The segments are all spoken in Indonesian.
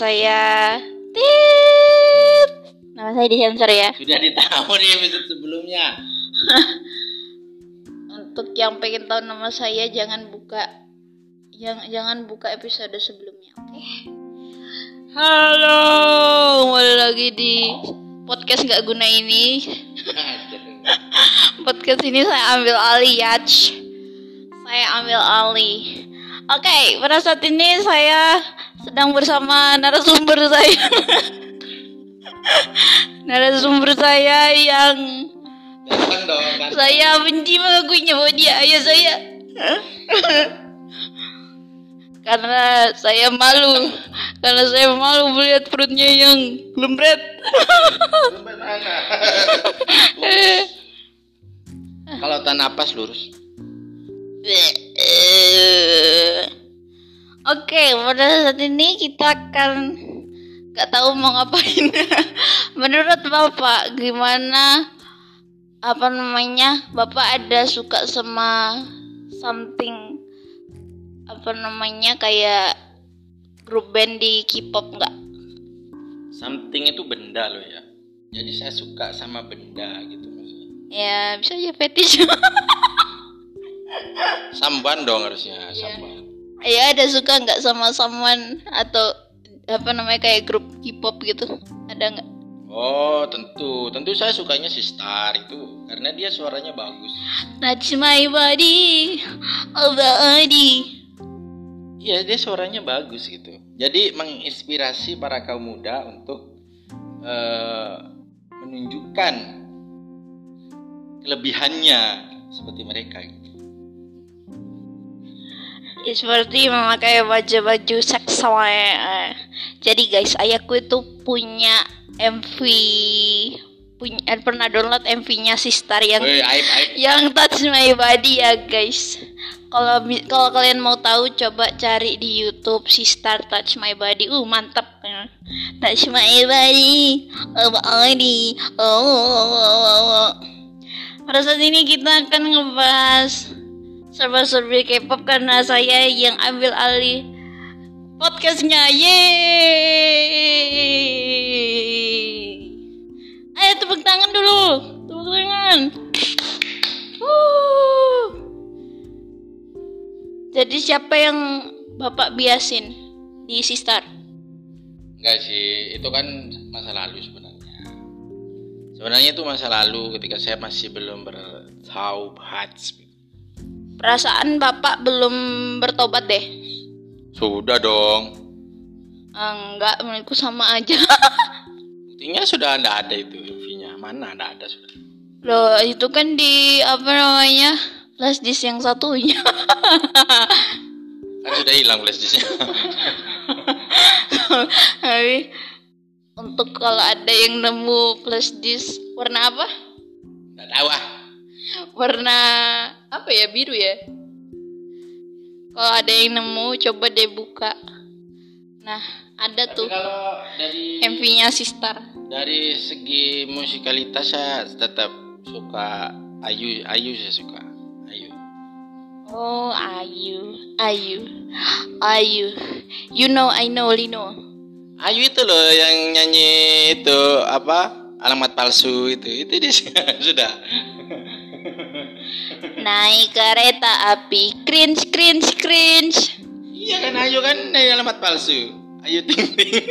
Saya Tit. Nama saya disensor ya. Sudah ditahu di episode sebelumnya. Untuk yang pengen tahu nama saya jangan buka yang jangan buka episode sebelumnya, oke? Halo, kembali lagi di podcast nggak guna ini. podcast ini saya ambil alih ya. Saya ambil alih. Oke, pada saat ini saya sedang bersama narasumber saya. narasumber saya yang Ganteng dong, saya benci mengakuinya bahwa dia ayah saya. Karena saya malu. Karena saya malu melihat perutnya yang lembret. Mana? Kalau tak napas lurus. Oke, pada saat ini kita akan nggak tahu mau ngapain. Menurut Bapak, gimana apa namanya? Bapak ada suka sama something apa namanya kayak grup band di K-pop nggak? Something itu benda loh ya. Jadi saya suka sama benda gitu maksudnya. Ya bisa aja fetish. Samban dong harusnya, Iya. samban. Ya ada suka nggak sama someone atau apa namanya kayak grup K-pop gitu? Ada nggak? Oh, tentu. Tentu saya sukanya si Star itu karena dia suaranya bagus. Touch my body, oh body. Iya, dia suaranya bagus gitu. Jadi menginspirasi para kaum muda untuk eh, menunjukkan kelebihannya seperti mereka gitu. Ya, seperti memakai baju-baju seksual. Jadi guys, ayahku itu punya MV punya eh, pernah download MV-nya Sistar yang Woi, aib aib. yang touch my body ya guys. Kalau kalau kalian mau tahu coba cari di YouTube Sistar touch my body. Uh mantap. Touch my body. Oh body. Oh, oh, oh, oh, oh. Pada saat ini kita akan ngebahas serba-serbi K-pop karena saya yang ambil alih podcastnya. Yeay. Ayo tepuk tangan dulu. Tepuk tangan. Jadi siapa yang Bapak biasin di Sistar? Enggak sih, itu kan masa lalu sebenarnya. Sebenarnya itu masa lalu ketika saya masih belum bertaubat. Perasaan Bapak belum bertobat deh. Sudah dong. Enggak, menurutku sama aja. Buktinya sudah anda ada itu MV-nya. Mana anda ada sudah. Loh, itu kan di apa namanya? Flash disk yang satunya. Kan sudah hilang flash disknya. Tapi untuk kalau ada yang nemu flash disk warna apa? Tidak tahu ah. Warna apa ya? Biru ya? Kalau ada yang nemu coba deh buka. Nah, ada Tapi tuh kalau dari MV-nya Sistar. dari segi musikalitas saya tetap suka Ayu Ayu saya suka Ayu Oh, Ayu, Ayu, Ayu. You know, I know, Lino. Ayu itu loh yang nyanyi itu apa alamat palsu itu itu dia sudah Naik kereta api, cringe, cringe, cringe. iya kan Ayu kan nyanyi alamat palsu Ayu ting ting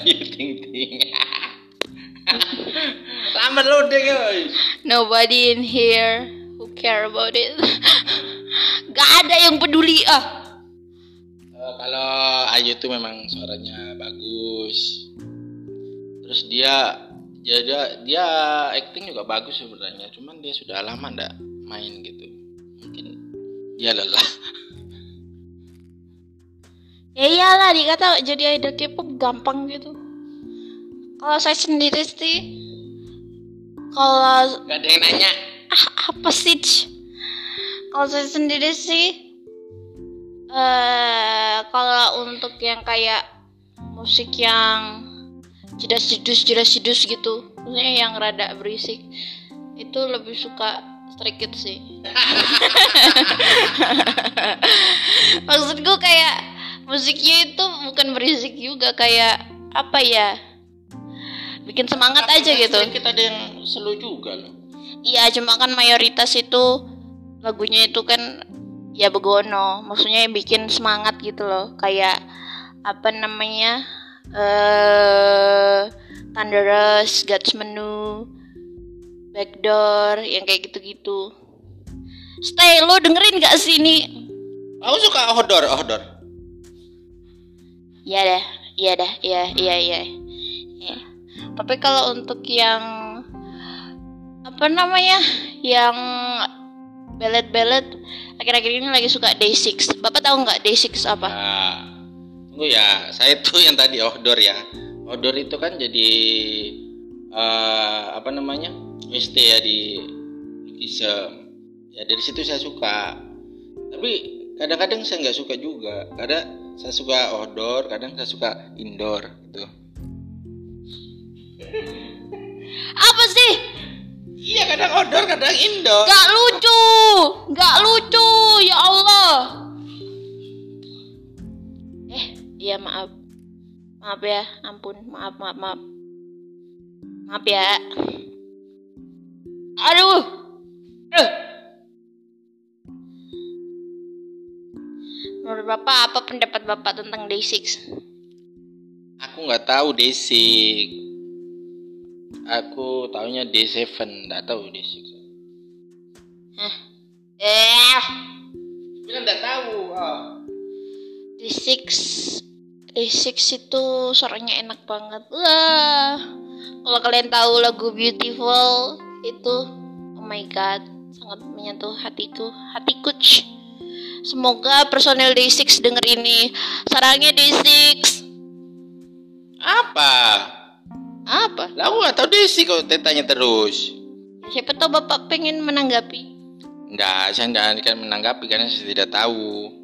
Ayu ting ting Lambat loading guys Nobody in here who care about it. Gak ada yang peduli ah. Eh, kalau Ayu itu memang suaranya bagus. Terus dia dia dia, dia acting juga bagus sebenarnya, cuman dia sudah lama ndak main gitu. Mungkin dia lelah. Ya iyalah dikata jadi idol K-pop gampang gitu. Kalau saya sendiri sih, kalau Gak ada yang nanya. ah, apa sih? Kalau saya sendiri sih, eh kalau untuk yang kayak musik yang jedas jedus jedas jedus gitu, maksudnya yang rada berisik, itu lebih suka Stray Kids sih. maksudku kayak musiknya itu bukan berisik juga kayak apa ya? Bikin semangat Tapi aja gitu. Kita ada yang slow juga loh. iya cuma kan mayoritas itu lagunya itu kan ya begono. Maksudnya bikin semangat gitu loh. Kayak apa namanya eh Thunderous, God's Menu, Backdoor, yang kayak gitu-gitu. Stay, lo dengerin gak sih ini? Aku suka outdoor, outdoor. Iya dah, iya dah, iya, iya, iya. Iya. Tapi kalau untuk yang apa namanya, yang ballad-ballad, akhir-akhir ini lagi suka Day6. Bapak tahu nggak Day6 apa? Nah, ya, saya tuh yang tadi outdoor ya. Outdoor itu kan jadi eh, apa namanya? ST ya di Lukisem. Ya dari situ saya suka. Tapi kadang-kadang saya nggak suka juga. Kadang saya suka outdoor, kadang saya suka indoor gitu. Apa sih? Iya, kadang outdoor, kadang indoor. Gak lucu, gak lucu, ya Allah. Iya maaf, maaf ya, ampun, maaf, maaf, maaf, maaf ya. Aduh, Aduh. Menurut bapak apa pendapat bapak tentang Day6? Aku nggak tahu Desik. Aku taunya D7, nggak tahu D6. Eh, Bilang nggak tahu. Oh. Day6 Day6 itu suaranya enak banget. Wah. Kalau kalian tahu lagu Beautiful itu oh my god, sangat menyentuh hatiku. Hatiku. ch. Semoga personel Day6 denger ini. Sarangnya Day6. Apa? Apa? Lah aku nggak tahu Desi kalau tanya terus. Siapa tahu Bapak pengen menanggapi. Enggak, saya enggak akan menanggapi karena saya tidak tahu.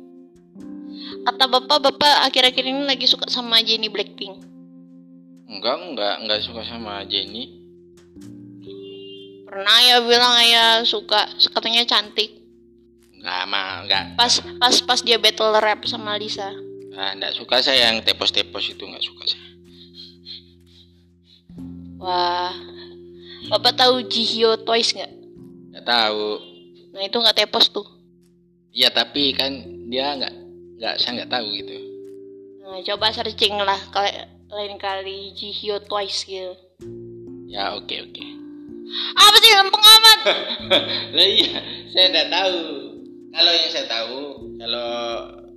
Kata Bapak, Bapak akhir-akhir ini lagi suka sama Jennie Blackpink. Enggak, enggak, enggak suka sama Jenny. Pernah ya bilang ya suka, katanya cantik. Enggak, mah, enggak. Pas pas pas dia battle rap sama Lisa. Ah, enggak suka saya yang tepos-tepos itu enggak suka saya. Wah, Bapak tahu Jihyo Toys nggak? Enggak tahu. Nah itu nggak tepos tuh. Iya, tapi kan dia enggak enggak saya enggak tahu gitu. Nah, coba searching lah kali lain kali Jihyo Toys gitu. Ya, oke, oke. Apa sih gampang amat? lah iya, saya enggak tahu. Kalau yang saya tahu, kalau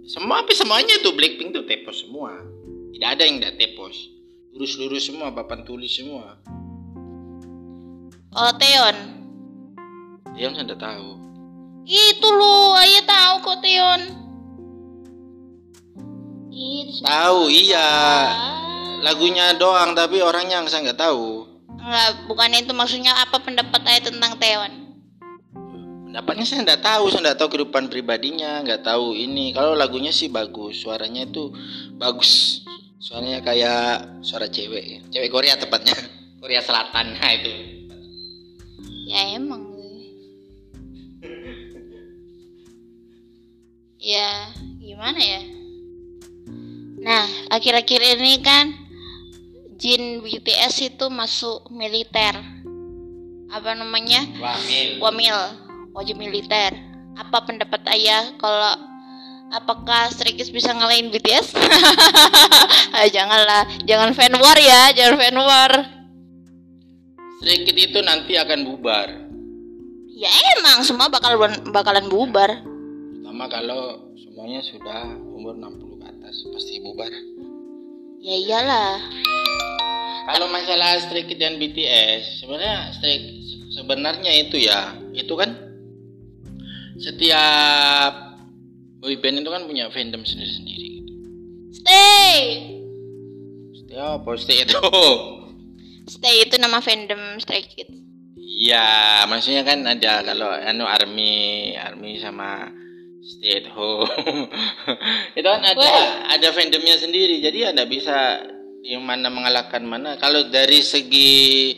semua tapi semuanya tuh Blackpink tuh tepos semua. Tidak ada yang enggak tepos. Lurus-lurus semua, papan tulis semua. Kalau Teon, Dia saya enggak tahu. itu loh, ayah tahu kok Teon. It's Tahu, iya. Lagunya doang tapi orangnya yang saya nggak tahu. Enggak, bukan itu maksudnya apa pendapat ayah tentang Teon? Pendapatnya saya nggak tahu, saya nggak tahu kehidupan pribadinya, nggak tahu ini. Kalau lagunya sih bagus, suaranya itu bagus. Suaranya kayak suara cewek, cewek Korea tepatnya, Korea Selatan. Nah itu. Ya emang. Ya, gimana ya? Nah, akhir-akhir ini kan Jin BTS itu masuk militer. Apa namanya? Wamil. Wamil, wajib militer. Apa pendapat ayah kalau apakah Stray Kids bisa ngalahin BTS? ah, janganlah, jangan fan war ya, jangan fan war. Stray Kids itu nanti akan bubar. Ya emang semua bakal bakalan bubar. Pertama kalau semuanya sudah umur 60 ke atas pasti bubar. Ya iyalah. Kalau masalah Stray Kids dan BTS, sebenarnya Stray sebenarnya itu ya, itu kan setiap boyband itu kan punya fandom sendiri-sendiri. gitu. Stay. Setiap apa stay itu? Stay itu nama fandom Stray Kids. Iya, maksudnya kan ada kalau anu army, army sama stay at home. itu kan ada Wah. ada fandomnya sendiri. Jadi ada bisa yang mana mengalahkan mana. Kalau dari segi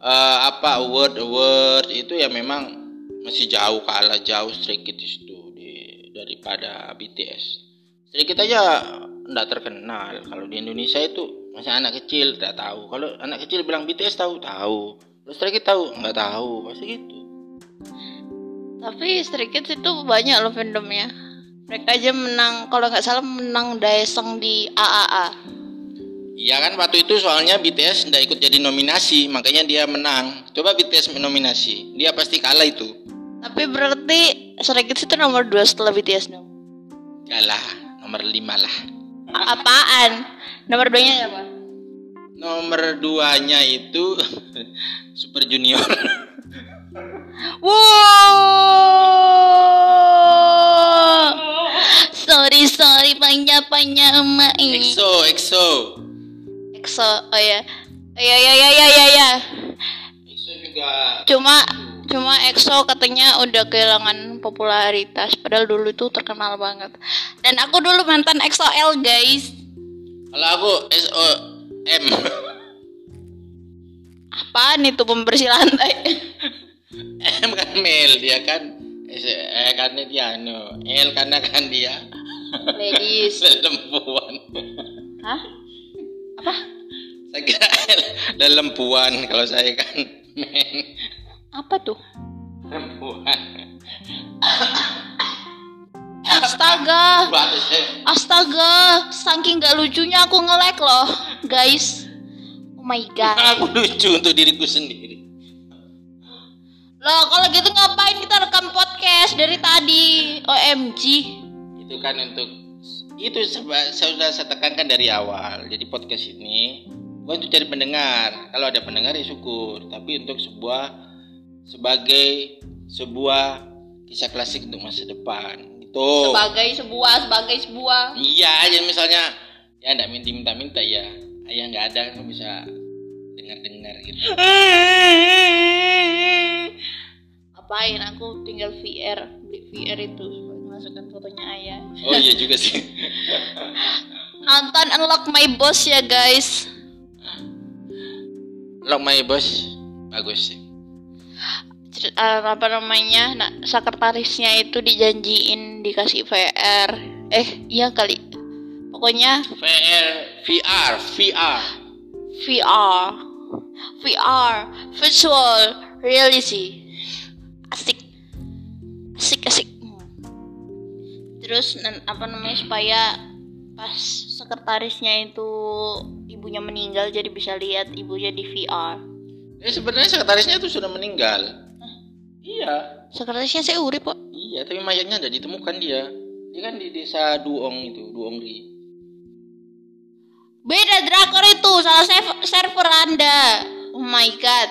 eh, apa award award itu ya memang masih jauh kalah jauh Stray Kids itu di, daripada BTS. Sedikit aja nggak terkenal. Kalau di Indonesia itu masih anak kecil tidak tahu. Kalau anak kecil bilang BTS tahu tahu. Terus Stray Kids tahu nggak tahu pasti gitu. Tapi Stray Kids itu banyak loh fandomnya. Mereka aja menang, kalau nggak salah menang Daesung di AAA. Iya kan waktu itu soalnya BTS nggak ikut jadi nominasi, makanya dia menang. Coba BTS nominasi, dia pasti kalah itu. Tapi berarti Stray Kids itu nomor 2 setelah BTS dong. Kalah nomor 5 lah. A- apaan? Nomor 2 nya apa? Nomor duanya itu Super Junior. Wow. Sorry sorry panjang panjang emak ini. EXO, EXO. EXO, oh ya, ya ya ya ya ya ya. EXO juga. Cuma cuma EXO katanya udah kehilangan popularitas, padahal dulu itu terkenal banget. Dan aku dulu mantan EXO-L guys. Kalau aku SO M. Apaan itu pembersih lantai? M kan male dia kan. S eh karena dia anu. L karena kan dia Ladies. lempuan. Hah? Apa? Saya kira L lempuan kalau saya kan men. Apa tuh? Lempuan. Astaga. Astaga, saking gak lucunya aku nge-like loh, guys. Oh my god. Aku lucu untuk diriku sendiri. Loh, kalau gitu ngapain kita rekam podcast dari tadi? OMG. Itu kan untuk itu seba- saya sudah saya tekankan dari awal. Jadi podcast ini bukan untuk cari pendengar. Kalau ada pendengar ya syukur, tapi untuk sebuah sebagai sebuah kisah klasik untuk masa depan. Gitu. Sebagai sebuah, sebagai sebuah. Iya, jadi misalnya ya enggak minta minta minta ya. Ayah nggak ada kan bisa dengar-dengar gitu. Apain aku tinggal VR, beli VR itu masukkan fotonya ayah. Oh iya juga sih. Nonton Unlock My Boss ya guys. Lock my boss bagus sih. Eh, apa namanya? Nah, sekretarisnya itu dijanjiin dikasih VR. Eh, iya kali. Pokoknya VR, VR, VR. VR, VR, virtual reality, asik, asik. Terus apa namanya supaya pas sekretarisnya itu ibunya meninggal jadi bisa lihat ibunya di VR. Ya sebenarnya sekretarisnya itu sudah meninggal. Iya. Sekretarisnya saya urip kok. Iya, tapi mayatnya tidak ditemukan dia. Dia kan di desa Duong itu, Duong Ri. Beda drakor itu, salah server, server Anda. Oh my god.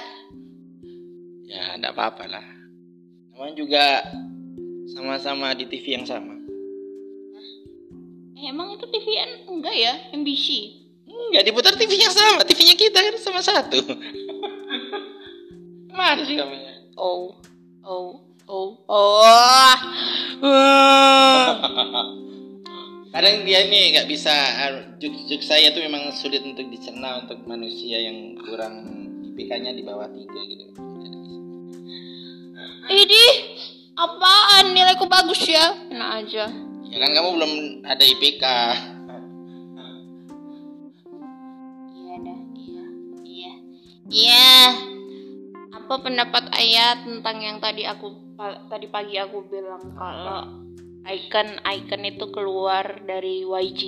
Ya, tidak apa-apa lah. Namanya juga sama-sama di TV yang sama. Eh, emang itu TVN enggak ya? MBC. Enggak diputar TV yang sama, TV-nya kita kan sama satu. Mana sih kamu? Oh, oh, oh, oh. Kadang dia ini nggak bisa juk-juk saya tuh memang sulit untuk dicerna untuk manusia yang kurang IPK-nya di bawah tiga gitu. Ini apaan? Nilaiku bagus ya? Enak aja. Ya kan kamu belum ada IPK. Iya dah, iya, iya, iya. Apa pendapat ayah tentang yang tadi aku tadi pagi aku bilang kalau icon icon itu keluar dari YG,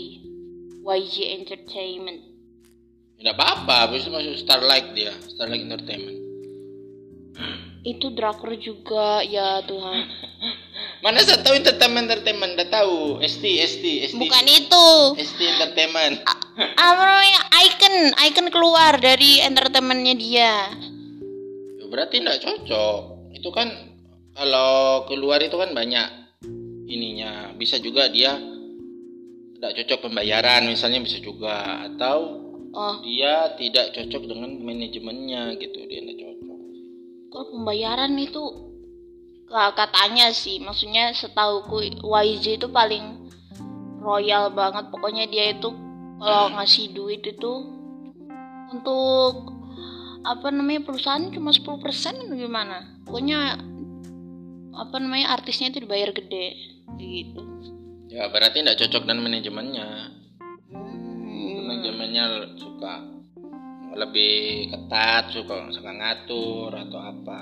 YG Entertainment. Tidak apa-apa, habis itu masuk Starlight dia, Starlight Entertainment. Itu drakor juga ya Tuhan. Mana saya tahu entertainment entertainment, udah tahu ST ST ST Bukan itu. ST Entertainment. Apa namanya? Icon, icon keluar dari entertainmentnya dia. Ya, berarti tidak cocok. Itu kan kalau keluar itu kan banyak ininya. Bisa juga dia tidak cocok pembayaran misalnya bisa juga atau Oh, dia tidak cocok dengan manajemennya gitu dia tidak cocok. Kalau pembayaran itu ka- katanya sih, maksudnya setauku YG itu paling royal banget. Pokoknya dia itu kalau ngasih duit itu untuk apa namanya perusahaan cuma 10% atau gimana? Pokoknya apa namanya artisnya itu dibayar gede. gitu Ya berarti tidak cocok dan manajemennya. Hmm. Manajemennya suka lebih ketat, suka suka ngatur atau apa.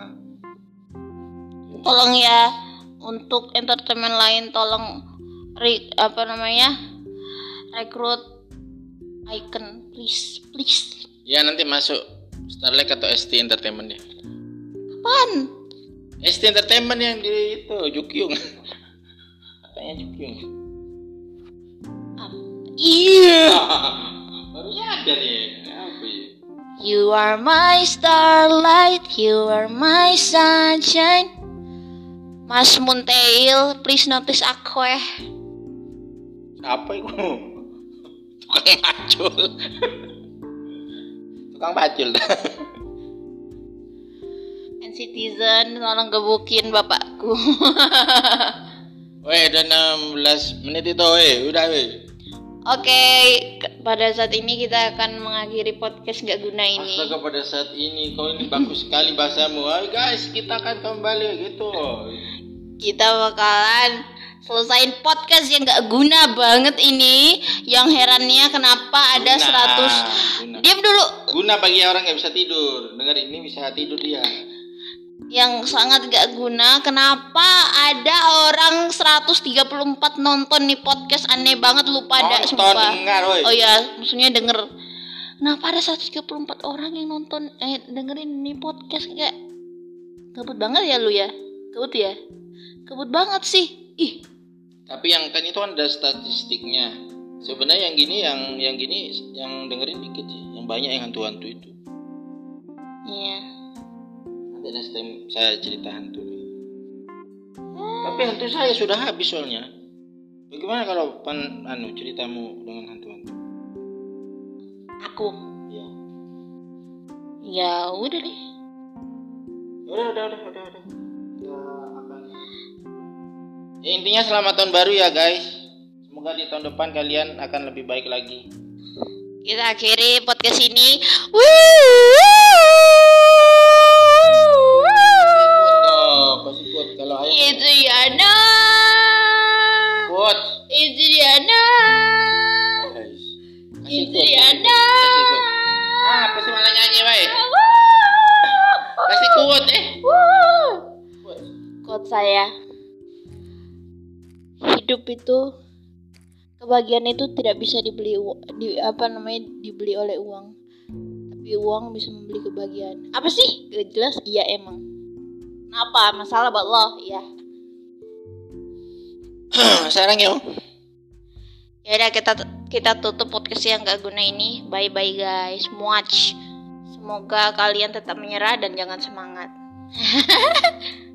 tolong ya untuk entertainment lain tolong re- apa namanya rekrut icon please please Ya nanti masuk Starlight atau ST Entertainment ya. apaan ST Entertainment yang di itu Jukyung. Katanya Jukyung. iya Baru nyadar ya. Apa you are my starlight you are my sunshine Mas Muntail, please notice aku eh. Siapa itu? Tukang macul. Tukang macul. And citizen, tolong gebukin bapakku. Weh, udah 16 menit itu, weh. Udah, weh. Oke, ke- pada saat ini kita akan mengakhiri podcast gak guna ini. Astaga pada saat ini kau ini bagus sekali bahasamu. Ayo guys, kita akan kembali gitu. Kita bakalan selesain podcast yang gak guna banget ini. Yang herannya kenapa ada Guna, 100 guna. Diam dulu. Guna bagi orang yang bisa tidur. Dengar ini bisa tidur dia. Yang sangat gak guna kenapa ada orang 134 nonton nih podcast aneh banget lu pada Nonton, sumpah. dengar. Oh ya, maksudnya denger. Kenapa ada 134 orang yang nonton eh dengerin nih podcast kayak gabut banget ya lu ya? Gabut ya? Gabut banget sih. Ih, Tapi yang kan itu kan ada statistiknya. Sebenarnya yang gini yang yang gini yang dengerin dikit sih. Yang banyak yang hantu-hantu itu. iya. Nanti next time saya cerita hantu. Tapi hantu saya sudah habis soalnya. Bagaimana kalau pan anu ceritamu dengan hantu-hantu? Aku. Ya. Ya udah deh. Udah, udah, udah, udah, udah. Ya. Ya, intinya selamat tahun baru ya guys. Semoga di tahun depan kalian akan lebih baik lagi. Kita akhiri podcast ini. Oh, quote. Yana. Kasih quote. Ah, apa sih malah nyanyi, baik? Kasih quote eh. Quote saya. Hidup itu kebahagiaan itu tidak bisa dibeli di apa namanya dibeli oleh uang. Tapi uang bisa membeli kebahagiaan. Apa sih? Jelas. Iya emang. Kenapa? Masalah buat lo? Iya. Sarang yo. Ya udah kita kita tutup podcast yang gak guna ini. Bye bye guys. Muach. Semoga kalian tetap menyerah dan jangan semangat.